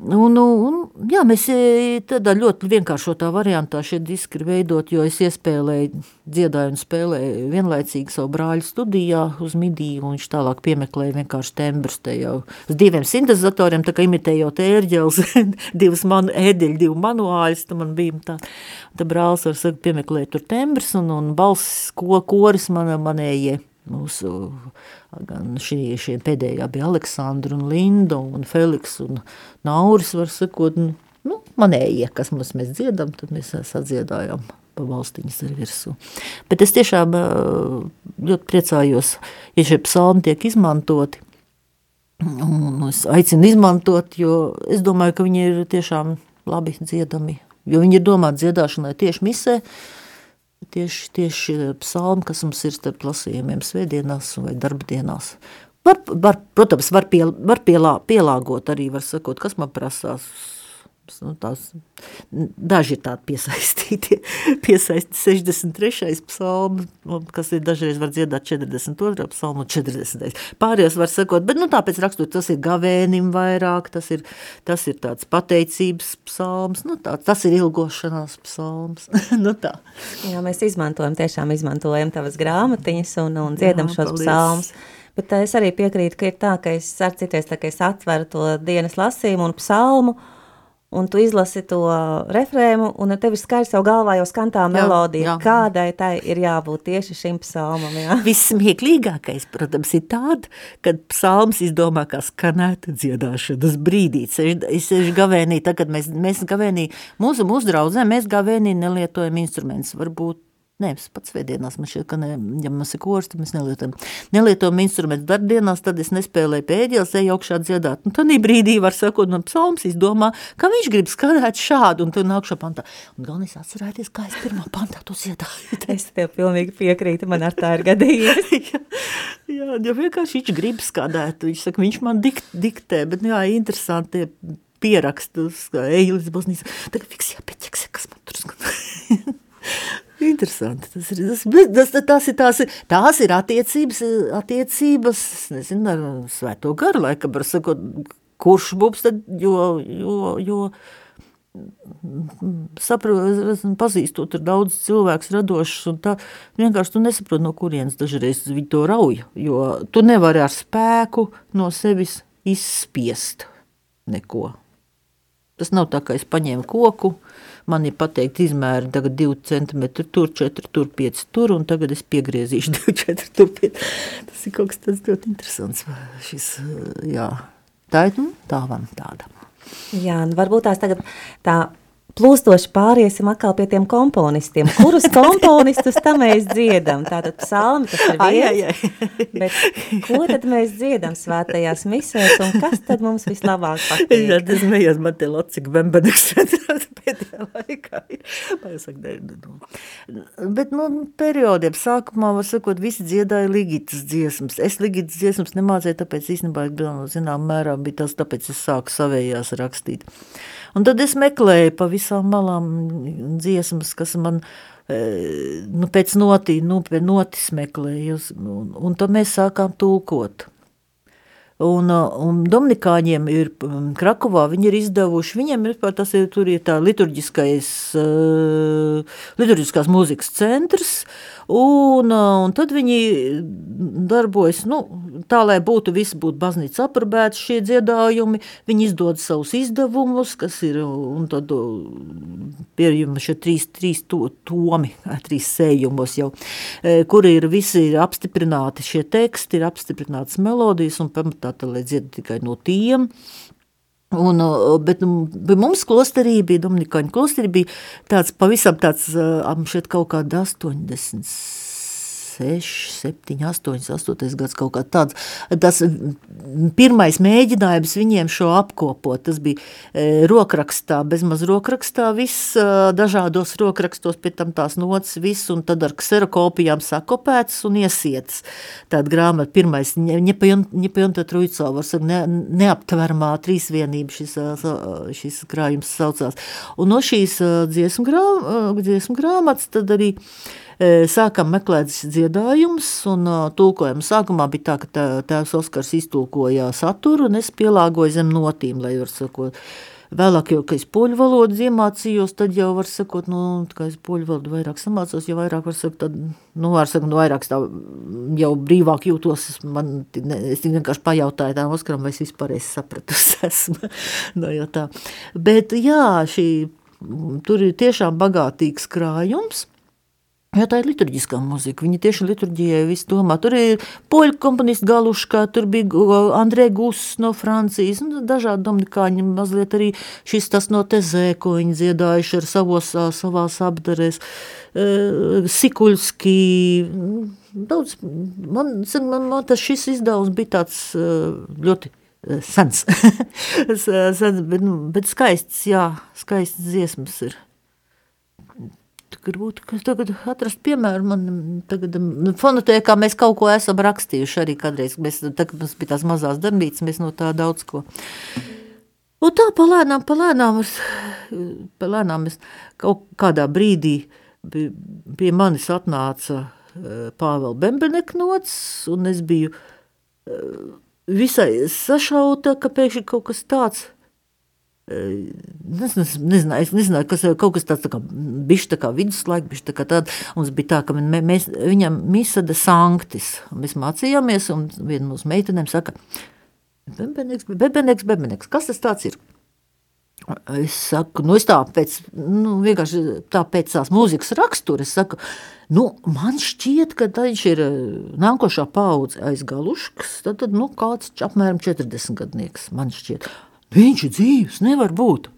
Un, un, jā, mēs e, tādā ļoti vienkāršotā variantā šie diski ir veidot, jo es iespēlēju, dziedāju un spēlēju vienlaicīgi savu brāļu studijā uz midiju, un viņš tālāk piemeklēja vienkārši tembrus te jau uz diviem sintezatoriem, tā kā imitējot ērģels, divas manu, ēdeļu, divu manuāļus, tā man bija tā, tā brālis var saka, piemeklēja tur tembrus, un, un balss, ko, koris man, manējie mūsu gan šī, šie pēdējā bija Aleksandra un Linda un Feliks un Nauris, var sakot, nu, manējie, kas mums mēs dziedam, tad mēs sadziedājām pa valstiņas ar virsu. Bet es tiešām ļoti priecājos, ja šie psalmi tiek izmantoti, un es aicinu izmantot, jo es domāju, ka viņi ir tiešām labi dziedami, jo viņi ir domāti dziedāšanai tieši misē, tieši, tieši psalmi, kas mums ir starp lasījumiem svētdienās vai darbdienās. Var, var, protams, var, pie, var pielā, pielāgot arī, var sakot, kas man prasās Nu, tās, daži ir tādi piesaistīti, piesaisti 63. psalmu, kas ir dažreiz var dziedāt 42. psalmu un 40. Pārējos var sakot, bet nu, tāpēc rakstot, tas ir gavēnim vairāk, tas ir, tas ir tāds pateicības psalms, nu, tā, tas ir ilgošanās psalms. nu, tā. Jā, mēs izmantojam, tiešām izmantojam tavas grāmatiņas un, un dziedam Jā, šos paldies. psalmus. Bet es arī piekrītu, ka ir tā, ka es ar cities, tā, ka es atveru to dienas lasījumu un psalmu, un tu izlasi to refrēmu, un tev ir skaidrs jau galvā jau skan tā melodija, jā, jā. kādai tai ir jābūt tieši šim psalmam. Jā. Vissmieklīgākais, protams, ir tāda, kad psalms izdomā, kā skanētu dziedāšanas brīdī. Es sešu gavēnī, tagad mēs, mēs gavēnī, mūsu, mūsu draudzē, mēs gavēnī nelietojam instrumentus, varbūt Nē, pats svētdienās man šķiet, ka ne, ja mums ir kors, tad mēs nelietojam. Nelietojam instrumentu darbdienās, tad es nespēlēju pēdējās, eju augšā dziedāt. Un tad brīdī var sakot, man psalms izdomā, ka viņš grib skatāt šādu, un tad nākšā pantā. Un galvenais atcerēties, kā es pirmā pantā to dziedāju. es tev pilnīgi piekrītu, man ar tā ir gadījies. jā, jā, jo vienkārši viņš grib skatāt, viņš saka, viņš man dikt, diktē, bet jā, interesanti pierakstus, kā Eilis Bosnijas. Tagad fiks jāpieķekse, kas man tur skatā. Interesanti. Tas ir, tas, tas, tas ir, tās, ir, tās ir attiecības, attiecības nezinu, ar svēto garu, laikam, var sakot, kurš būs tad, jo, jo, jo saprotu, pazīstot ar daudz cilvēks radošs, un tā vienkārši tu nesaproti, no kurienes dažreiz viņi to rauj, jo tu nevari ar spēku no sevis izspiest neko. Tas nav tā, ka es paņēmu koku, man ir pateikti izmēri tagad 2 cm tur, 4 tur, 5 tur, un tagad es piegriezīšu 2, 4 tur, 5. Tas ir kaut kas tāds ļoti interesants. Šis, jā, tā ir nu, dāvana tāda. Jā, varbūt tās tagad tā plūstoši pāriesim atkal pie tiem komponistiem. Kurus komponistus tam mēs dziedam? Tātad psalmi, tas ir viens, bet ko tad mēs dziedam svētajās misēs un kas tad mums vislabāk patīk? Jā, tas mējās man te locik bembeneks pēdējā laikā. Saka, nu, nu. Bet, nu, periodiem sākumā, var sakot, visi dziedāja ligitas dziesmas. Es ligitas dziesmas nemācēju, tāpēc īstenībā, zinām, mērā bija tas, tāpēc es sāku savējās rakstīt. Un tad es meklēju pa visām malām dziesmas, kas man e, nu, pēc notī, nu, notis meklēju, un, un tad mēs sākām tulkot. Un, un Dominikāņiem ir Krakovā, viņi ir izdevuši, viņiem ir, tas ir, tur ir tā liturģiskais, uh, liturģiskās mūzikas centrs, Un, un tad viņi darbojas nu, tā, lai būtu visi būtu baznīca aprobēti šie dziedājumi. Viņi izdod savus izdevumus, kas ir, un tad pieejami šie trīs, trīs to, tomi, trīs sējumos jau, kur ir visi ir apstiprināti šie teksti, ir apstiprinātas melodijas un pamatā, lai dzied tikai no tiem. Un, bet, bet mums klosterī bija, Dominikāņu klosterī bija tāds pavisam tāds, šeit kaut kāda 80 6, 7, 8, 8 gads kaut kā tāds. Tas pirmais mēģinājums viņiem šo apkopot, tas bija e, rokrakstā, bezmaz rokrakstā, viss e, dažādos rokrakstos, pēc tam tās nots, viss, un tad ar kserokopijām sakopēts un iesietas. Tāda grāmata, pirmais, Ņepajunta saka, ne, neaptvermā trīsvienība šis, e, šis krājums saucās. Un no šīs dziesmu, grā, dziesmu grāmatas tad arī uh, sākam meklēt dziedājumus, un tulkojuma sākumā bija tā, ka tēvs Oskars iztulkoja saturu, un es pielāgoju zem notīm, lai var sakot, Vēlāk, jau, kad es poļu valodu iemācījos, tad jau var sakot, nu, kā es poļu valodu vairāk samācos, jo vairāk var sakot, tad, nu, var sakot, nu, vairāk tā jau brīvāk jūtos, man, ne, es vienkārši pajautāju tām Oskaram, vai es vispār es sapratusi esmu, no, jo tā. Bet, jā, šī, tur ir tiešām bagātīgs krājums, Jā, tā ir liturģiskā mūzika. Viņa tieši liturģijai visu domā. Tur ir poļu komponists Galuškā, tur bija Andrē Guss no Francijas, un dažādi dominikāņi, mazliet arī šis tas no Tezē, ko viņi dziedājuši ar savos, savās apdarēs. Sikuļski, daudz, man, man, man tas šis izdevums bija tāds ļoti sens, sens bet, nu, bet skaists, jā, skaists dziesmas ir grūti tagad atrast piemēru. Man tagad nu, fonotēkā mēs kaut ko esam rakstījuši arī kādreiz. Mēs, tagad mums bija tās mazās darbītas, mēs no tā daudz ko. Un tā palēnām, palēnām, es, palēnām es kaut kādā brīdī pie manis atnāca e, Pāvela Bembeneknots, un es biju e, visai sašauta, ka pēkšņi kaut kas tāds – Es nezināju, es nezināju, kas kaut kas tāds, tā kā bišķi tā kā viduslaika, bišķi tā kā tāda. Mums bija tā, ka mēs, viņam misa de sanctis, un mēs mācījāmies, un viena mūsu meitenēm saka, bebeneks, bebeneks, bebeneks, kas tas tāds ir? Es saku, nu es tā pēc, nu vienkārši tā pēc tās mūzikas rakstura, es saku, nu man šķiet, ka viņš ir nākošā paudze aiz galuškas, tad, tad nu kāds apmēram 40 gadnieks, man šķiet. Viņš ir dzīves, nevar būt.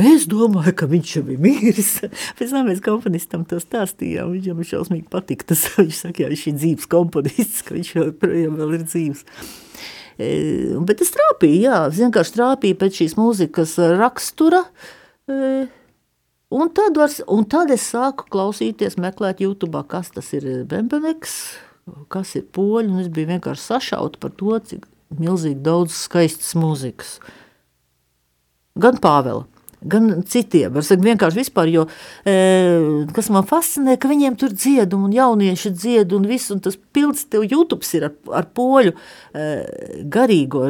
Es domāju, ka viņš jau ir mīlis. Pēc tam mēs komponistam to stāstījām. Viņam šausmīgi patika. Tas, viņš saka, jā, viņš ir dzīves komponists, ka viņš joprojām vēl ir dzīves. E, bet es trāpīju, jā, es vienkārši trāpīju pēc šīs mūzikas rakstura. E, un tad, var, un tad es sāku klausīties, meklēt YouTube, kas tas ir Bembeneks, kas ir poļi, un es biju vienkārši sašauta par to, cik milzīgi daudz skaistas mūzikas gan Pāvela. Gan citiem, teikt, vienkārši vispār, jo, e, kas man fascinē, ka viņiem tur dzied, un jaunieši dzied, un viss, un tas pilns tev YouTube ir ar, ar poļu e, garīgo,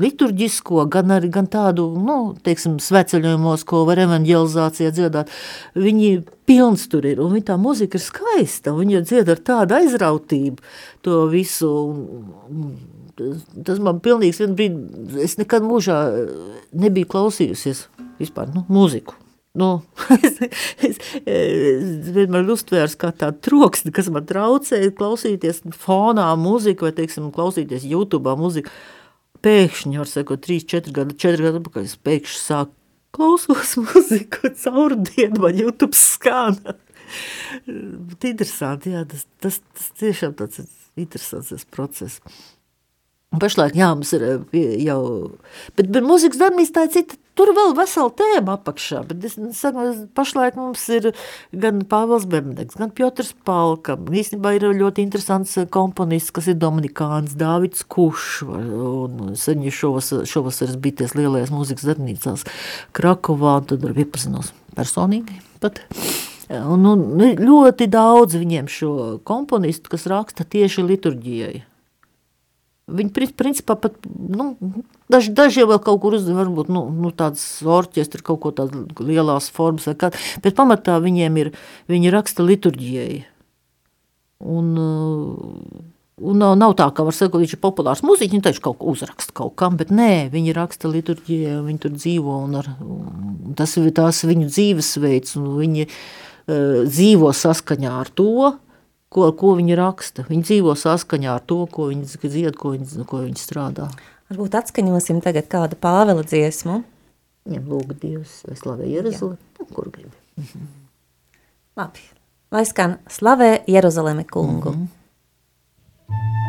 liturģisko, gan arī gan tādu, nu, teiksim, sveceļojumos, ko var evanģelizācijā dziedāt. Viņi pilns tur ir, un viņa tā muzika ir skaista, un viņa dzied ar tādu aizrautību to visu, un, tas, tas man pilnīgs vien brīdi, es nekad mūžā nebiju klausījusies vispār, nu, mūziku. Nu, es, es, es vienmēr uztvērs kā tādu troksni, kas man traucēja klausīties fonā mūziku vai, teiksim, klausīties YouTube mūziku. Pēkšņi, var sakot, 3, 4 gadu, 4 gadu, kad es pēkšņi sāku klausos mūziku caur dienu, man YouTube skāna. interesanti, jā, tas, tas, tas tiešām tāds interesants process. Pašlaik, jā, mums ir jau, bet, bet mūzikas darbnīca tā ir cita, tur vēl vesela tēma apakšā, bet es saku, pašlaik mums ir gan Pāvils Bemneks, gan Piotrs Palka, īstenībā ir ļoti interesants komponists, kas ir Dominikāns, Dāvids Kušs, un seņi šovas, šovasaras bities lielajās mūzikas darbnīcās Krakovā, un tad ar iepazinos personīgi pat. Un, un ļoti daudz viņiem šo komponistu, kas raksta tieši liturģijai. Viņi principā pat, nu, daži, daži vēl kaut kur uz, varbūt, nu, nu tāds orķestri, kaut ko tādu lielās formas kā, bet pamatā viņiem ir, viņi raksta liturģijai. Un, un nav, nav tā, ka var sakot, viņš ir populārs mūziķis, viņi taču kaut ko uzraksta kaut kam, bet nē, viņi raksta liturģijai, viņi tur dzīvo un ar, un tas ir tās viņu dzīvesveids un viņi, uh, dzīvo saskaņā ar to, ko, ko viņi raksta. Viņi dzīvo saskaņā ar to, ko viņi dzied, ko viņi, ko viņi strādā. Varbūt atskaņosim tagad kādu Pāvela dziesmu. Ja, lūk, Dievs, vai slavē Jeruzalemi, nu, kur gribi. Mhm. Labi, lai skan slavē Jeruzalemi kungu. Mhm.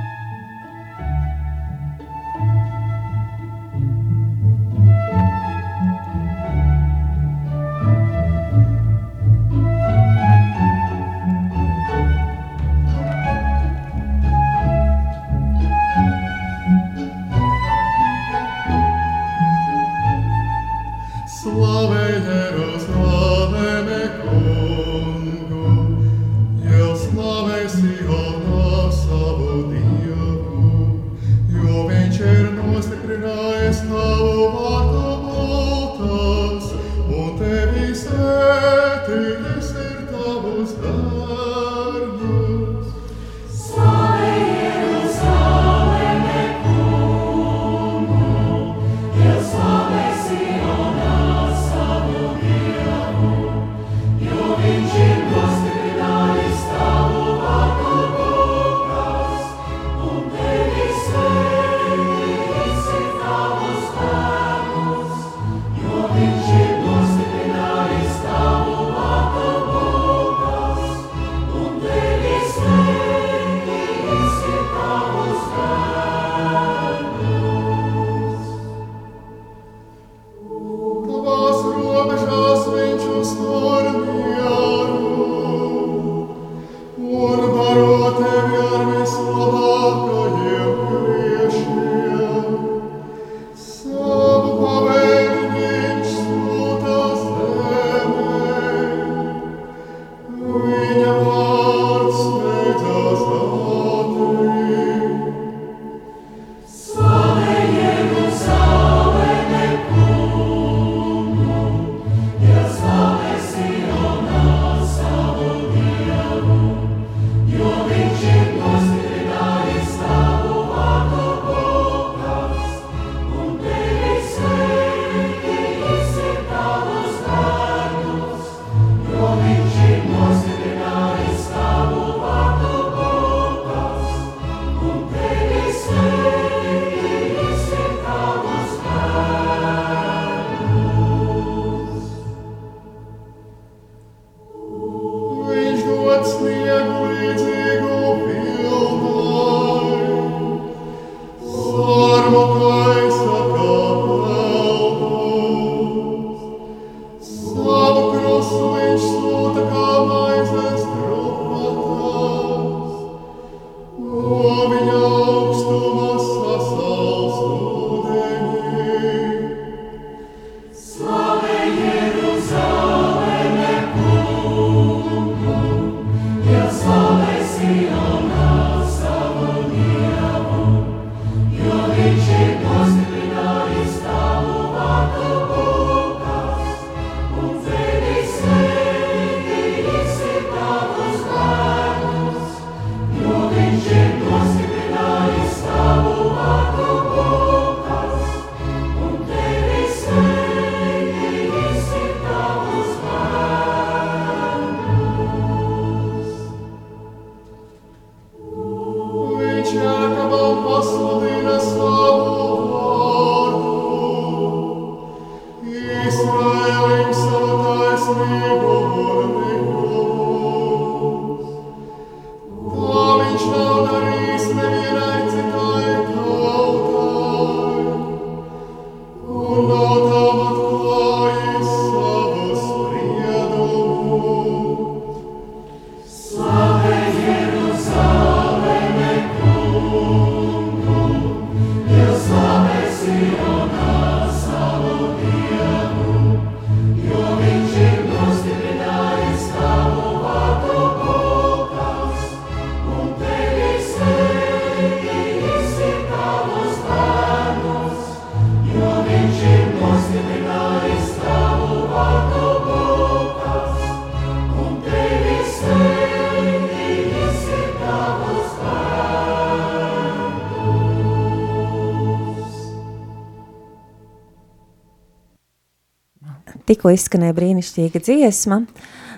Tikko izskanēja brīnišķīga dziesma.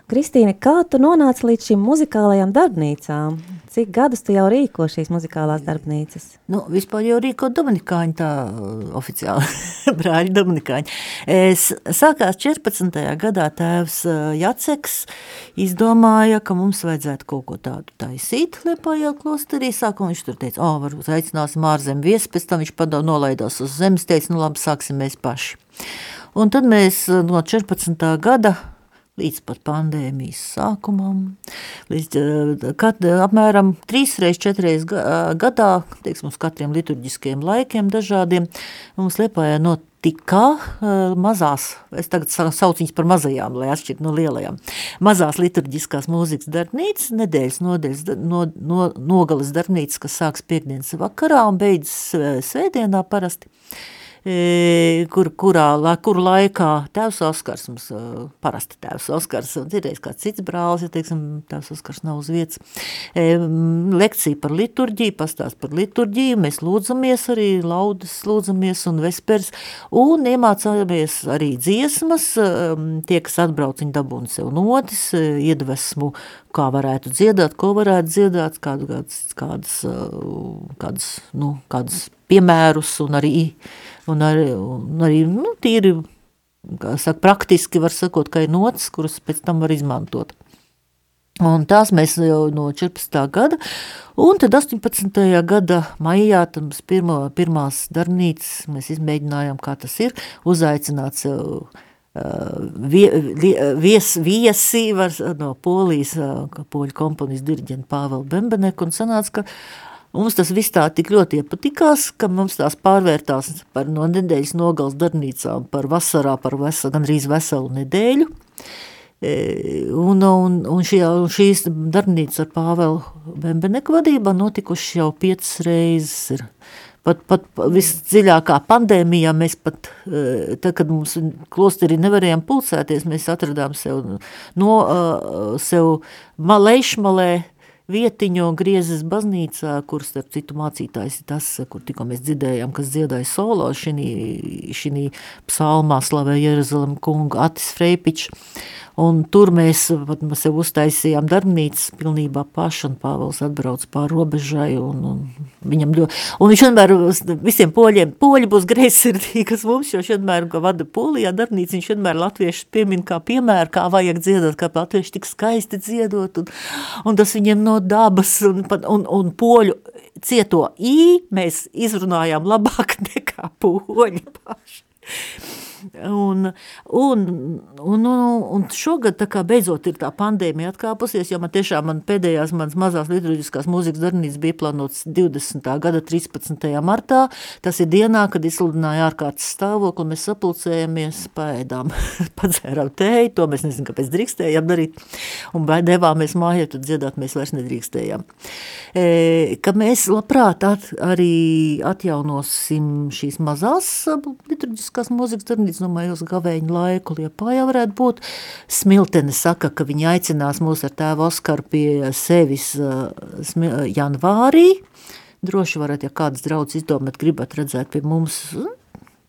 Kristīne, kā tu nonāci līdz šīm muzikālajām darbnīcām? Cik gadus tu jau rīko šīs muzikālās darbnīcas? Nu, vispār jau rīko Dominikāņi tā uh, oficiāli, brāļi Dominikāņi. Es sākās 14. gadā tēvs uh, Jaceks izdomāja, ka mums vajadzētu kaut ko tādu taisīt Liepājā klosterī. Sākumā viņš tur teica, o, varbūt aicināsim ārzem viesi, pēc tam viņš padā nolaidās uz zemes, teica, nu labi, sāksim mēs paši. Un tad mēs uh, no 14. gada līdz pat pandēmijas sākumam, līdz eh, kad, eh, apmēram trīsreiz, četreiz gadā, teiksim, uz katriem liturģiskiem laikiem dažādiem, mums Liepājā notika mazās, es tagad sauc viņas par mazajām, lai atšķirt no lielajām, mazās liturģiskās mūzikas darbnīcas, nedēļas nodēļas, no, no, nogales darbnīcas, kas sāks piekdienas vakarā un beidzas svētdienā parasti kur, kurā, kuru laikā tēvs Oskars, mums parasti tēvs Oskars, un dzirdējis kāds cits brālis, ja teiksim, tēvs Oskars nav uz vietas, lekcija par liturģiju, pastāst par liturģiju, mēs lūdzamies arī, laudas lūdzamies un vespers, un iemācāmies arī dziesmas, tie, kas atbrauc, viņi dabūna sev notis, iedvesmu, kā varētu dziedāt, ko varētu dziedāt, kādu, kādas, kādas, kādas, nu, kādas piemērus un arī un arī, un arī nu, tīri, kā saka, praktiski var sakot, ka ir notas, kuras pēc tam var izmantot. Un tās mēs jau no 14. gada, un tad 18. gada maijā mums pirmo, pirmās darbnīcas mēs izmēģinājām, kā tas ir, uzaicināt sev uh, vie, vies, viesi var, no Polijas, uh, poļu komponistu diriģenta Pāvela Bembeneku, un sanāca, ka Mums tas viss tā tik ļoti iepatikās, ka mums tās pārvērtās par no nedēļas nogals darbnīcām par vasarā, par veselu, gan arī veselu nedēļu. E, un, un, un, šie, un šīs darbnīcas ar Pāvelu Bembeneku vadībā notikuši jau piecas reizes. Ir. Pat, pat visdziļākā pandēmijā mēs pat, e, tad, kad mums klosterī nevarējām pulcēties, mēs atradām sev, no, e, sev malēšmalē, vietiņo griezes baznīcā, kur starp citu mācītājs ir tas, kur tikko mēs dzirdējām, kas dziedāja solo šinī psalmā slavē Jeruzalem kungu Atis Freipičs. Un tur mēs pat mēs sev uztaisījām darbnīcas pilnībā paši, un Pāvils atbrauc pār robežai, un, un viņam do, un viņš vienmēr visiem poļiem, poļi būs greizsirdīgi, kas mums jau vienmēr, ka vada polijā darbnīca, viņš vienmēr latvieši piemin kā piemēru, kā vajag dziedot, kā latvieši tik skaisti dziedot, un, un tas viņiem no dabas, un, un, un poļu cieto ī mēs izrunājām labāk nekā poļi paši. Un, un, un, un šogad beidzot ir tā pandēmija atkāpusies, jo man tiešām man pēdējās manas mazās liturģiskās mūzikas darbnīcas bija plānotas 20. gada 13. martā. Tas ir dienā, kad izsludināja ārkārtas stāvokli, un mēs sapulcējamies, paēdām, padzērām tēju, to mēs nezinu, kāpēc drīkstējām darīt, un devāmies mājā, tad dziedāt mēs vairs nedrīkstējām. E, ka mēs labprāt at, arī atjaunosim šīs mazās liturģiskās mūzikas darbnīcas, līdz, domāju, uz gavēņu laiku Liepājā varētu būt. Smiltene saka, ka viņi aicinās mūs ar tēvu Oskaru pie sevis uh, janvārī. Droši varat, ja kāds draudz izdomāt, gribat redzēt pie mums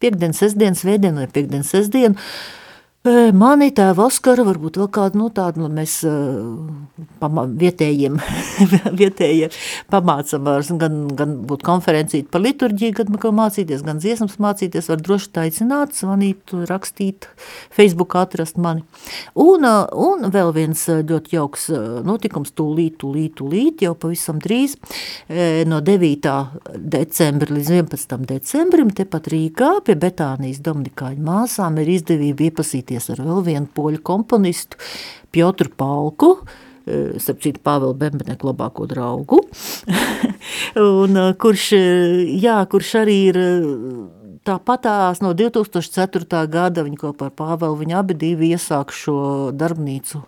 piekdien, sestdien, svētdien vai piekdien, sestdien, uh, Mani tēva Oskara, varbūt vēl kādu no nu, tādu, nu, mēs pama, vietējiem, vietējie pamācam, gan, gan būt konferencīt par liturģiju, gan mācīties, gan dziesmas mācīties, var droši taicināt, zvanīt, rakstīt, Facebook atrast mani. Un, un vēl viens ļoti jauks notikums, tūlīt, tūlīt, tūlīt, jau pavisam drīz, no 9. decembra līdz 11. decembrim, tepat Rīgā pie Betānijas Dominikāņu māsām ir izdevība iepasīt satikties ar vēl vienu poļu komponistu, Piotru Palku, e, starp citu Pāvela Bembeneku labāko draugu, un e, kurš, e, jā, kurš arī ir tāpatās no 2004. gada, viņi kopā ar Pāvelu, viņi abi divi iesāk šo darbnīcu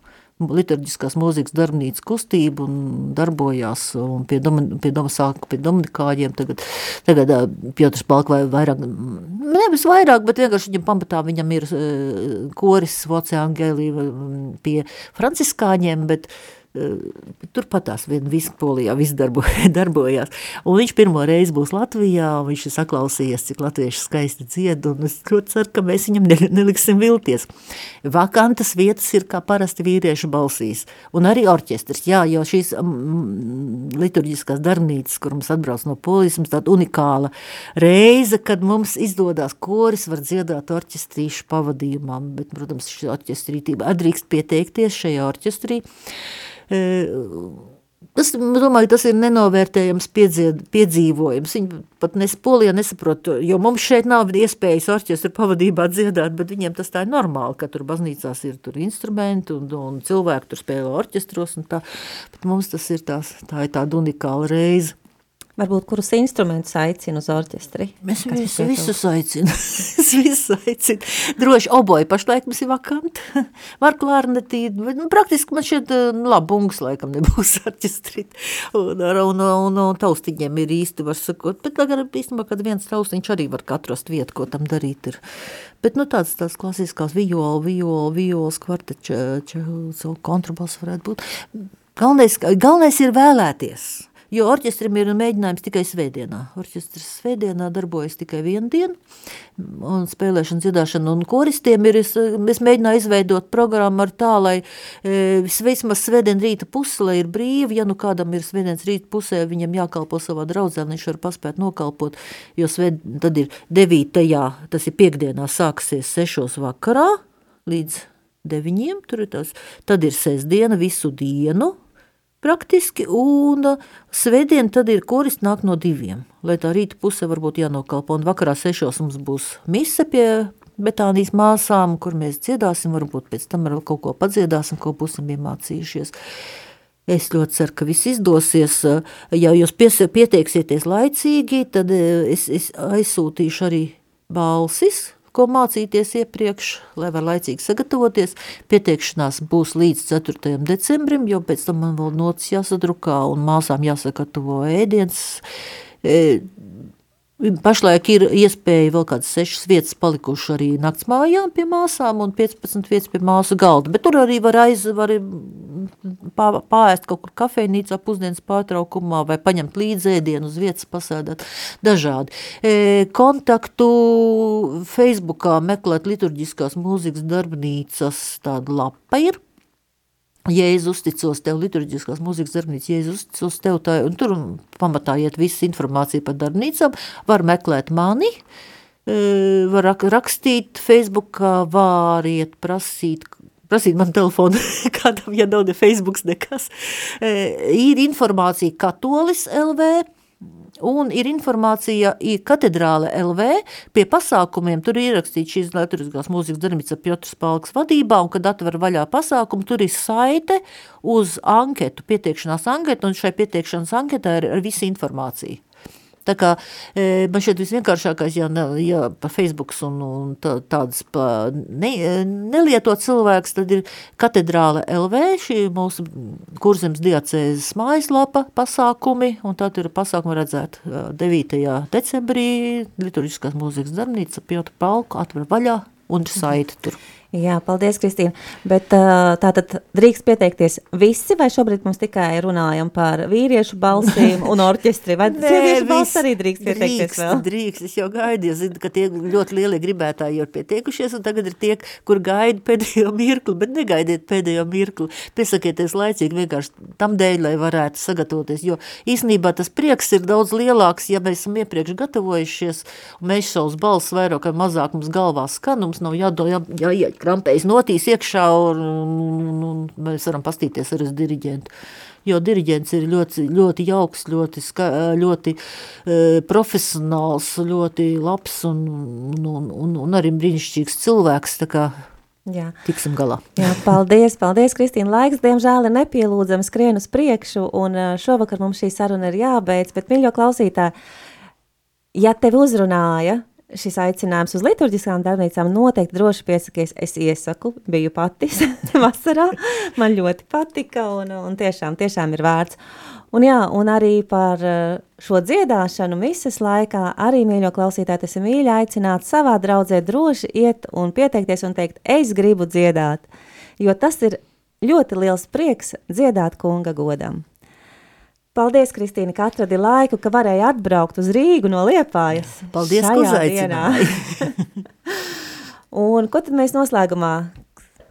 liturģiskās mūzikas darbnīcas kustību un darbojās un pie, doma, pie, doma sāka pie dominikāģiem. Tagad, tagad Piotrs Balka vai vairāk, nevis vairāk, bet vienkārši viņam pamatā viņam ir koris Voce Angeli pie franciskāņiem, bet Turpat tās vien visu polijā viss darbo, darbojās. Un viņš pirmo reizi būs Latvijā, un viņš ir saklausījies, cik latvieši skaisti dzied, un es ļoti ceru, ka mēs viņam neliksim vilties. Vakantas vietas ir kā parasti vīriešu balsīs, un arī orķestris, jā, jo šīs mm, liturģiskās darbnīcas, kur mums atbrauc no polijas, mums tāda unikāla reize, kad mums izdodās koris var dziedāt orķestrīšu pavadījumā, bet, protams, šī orķestrītība atdrīkst pieteikties šajā orķestrī, Tas, domāju, tas ir nenovērtējams piedzīvojums. Viņi pat nes, polijā nesaprot, jo mums šeit nav iespējas orķestra pavadībā dziedāt, bet viņiem tas tā ir normāli, ka tur baznīcās ir tur instrumenti un, un cilvēki tur spēlē orķestros un tā, bet mums tas ir tās, tā ir tāda unikāla reize. Varbūt kurus instrumentus aicina uz orķestri? Mēs visu, visus aicinām. es visus aicinu. Droši oboji pašlaik mums ir vakanti. Var klārnetī, nu, praktiski man šeit, nu, labi, bungas laikam nebūs orķestri. Un, un, un, un taustiņiem ir īsti, var sakot. Bet tagad, īstenībā, kad viens taustiņš arī var katrast vietu, ko tam darīt ir. Bet, nu, tāds tās klasiskās viola, viola, violas, kvarteča, kontrabals varētu būt. Galvenais, galvenais ir vēlēties jo orķestrim ir mēģinājums tikai svētdienā. Orķestris svētdienā darbojas tikai vienu dienu, un spēlēšana, dziedāšana un koristiem ir, es, es mēģināju izveidot programmu ar tā, lai e, vismaz svētdien rīta puse, lai ir brīvi, ja nu kādam ir svētdienas rīta pusē, viņam jākalpo savā draudzē, viņš var paspēt nokalpot, jo svēd, tad ir devītajā, tas ir piekdienā sāksies sešos vakarā, līdz deviņiem, tur ir tas, tad ir sestdiena visu dienu, praktiski, un uh, svētdien tad ir koris nāk no diviem, lai tā rīta puse varbūt jānokalpo, un vakarā sešos mums būs mise pie Betānijas māsām, kur mēs dziedāsim, varbūt pēc tam vēl kaut ko padziedāsim, ko būsim iemācījušies. Es ļoti ceru, ka viss izdosies. Ja jūs pieteiksieties laicīgi, tad uh, es, es aizsūtīšu arī balsis, ko mācīties iepriekš, lai var laicīgi sagatavoties. Pieteikšanās būs līdz 4. decembrim, jo pēc tam man vēl notis jāsadrukā un māsām jāsagatavo ēdiens. E, Pašlaik ir iespēja vēl kādas sešas vietas palikuši arī nakts mājām pie māsām un 15 vietas pie māsu galda, bet tur arī var aiz, var pā, pārēst kaut kur kafejnīcā pusdienas pārtraukumā vai paņemt līdzi ēdienu uz vietas pasēdāt dažādi. E, kontaktu Facebookā meklēt liturģiskās mūzikas darbnīcas tāda lapa ir, Jēzus uzticos tev, liturģiskās mūzikas darbnīca, Jēzus uzticos tev, tā, un tur pamatā iet visa informācija par darbnīcām, var meklēt mani, e, var rakstīt Facebookā, var iet prasīt, prasīt man telefonu kādam, ja nav ne Facebooks nekas. E, ir informācija katolis LV, un ir informācija katedrāle LV pie pasākumiem, tur ir ierakstīts šīs liturgiskās mūzikas darbnīca Piotrs Palks vadībā, un kad atver vaļā pasākumu, tur ir saite uz anketu, pieteikšanās anketu, un šai pieteikšanas anketā ir visa informācija. Tā kā e, man šeit visvienkāršākais, ja, ja pa Facebooks un, un tā, tādas pa ne, nelietot cilvēks, tad ir katedrāle LV, šī mūsu kurzems diacēzes mājaslapa pasākumi, un tad ir pasākumi redzēt 9. decembrī liturģiskās mūzikas darbnīca Piotru Palku atver vaļā un saiti tur. Jā, paldies, Kristīna. Bet tātad drīkst pieteikties visi, vai šobrīd mums tikai runājam par vīriešu balsīm un orķestri, vai sieviešu balss arī drīkst pieteikties drīkst, vēl? Drīkst, es jau gaidu, es zinu, ka tie ļoti lielie gribētāji jau ir pieteikušies, un tagad ir tie, kur gaida pēdējo mirkli, bet negaidiet pēdējo mirkli. Piesakieties laicīgi vienkārši tam dēļ, lai varētu sagatavoties, jo īstenībā tas prieks ir daudz lielāks, ja mēs esam iepriekš gatavojušies, un mēs šaus balss vairāk vai mazāk mums galvā skan, mums nav jādo, jā, jā, jā, krampējas notīs iekšā, un, un, un mēs varam pastīties arī uz diriģentu. Jo diriģents ir ļoti, ļoti jauks, ļoti, ska, ļoti e, profesionāls, ļoti labs un, un, un, un arī brīnišķīgs cilvēks. Jā. Tiksim galā. Jā, paldies, paldies, Kristīna. Laiks, diemžēl, ir nepielūdzami skrien uz priekšu, un e, šovakar mums šī saruna ir jābeidz, bet, mīļo klausītāji, ja tevi uzrunāja šis aicinājums uz liturģiskām darbnīcām noteikti droši piesakies. Es iesaku, biju pati vasarā, man ļoti patika un, un tiešām, tiešām ir vērts. Un jā, un arī par eh, šo dziedāšanu misas laikā arī, mīļo klausītāji, tas ir mīļi aicināt savā draudzē droši iet un pieteikties un teikt, es gribu dziedāt, jo tas ir ļoti liels prieks dziedāt kunga godam. Paldies, Kristīne, ka atradi laiku, ka varēja atbraukt uz Rīgu no Liepājas. Paldies, ka uzaicināji. Un ko tad mēs noslēgumā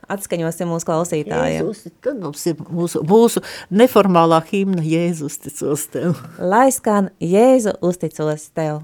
atskaņosim mūsu klausītājiem? Jēzus, tad mums ir mūsu, mūsu neformālā himna Jēzus ticos tev. Lai skan Jēzu uzticos tev.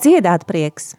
Dziedāt prieks!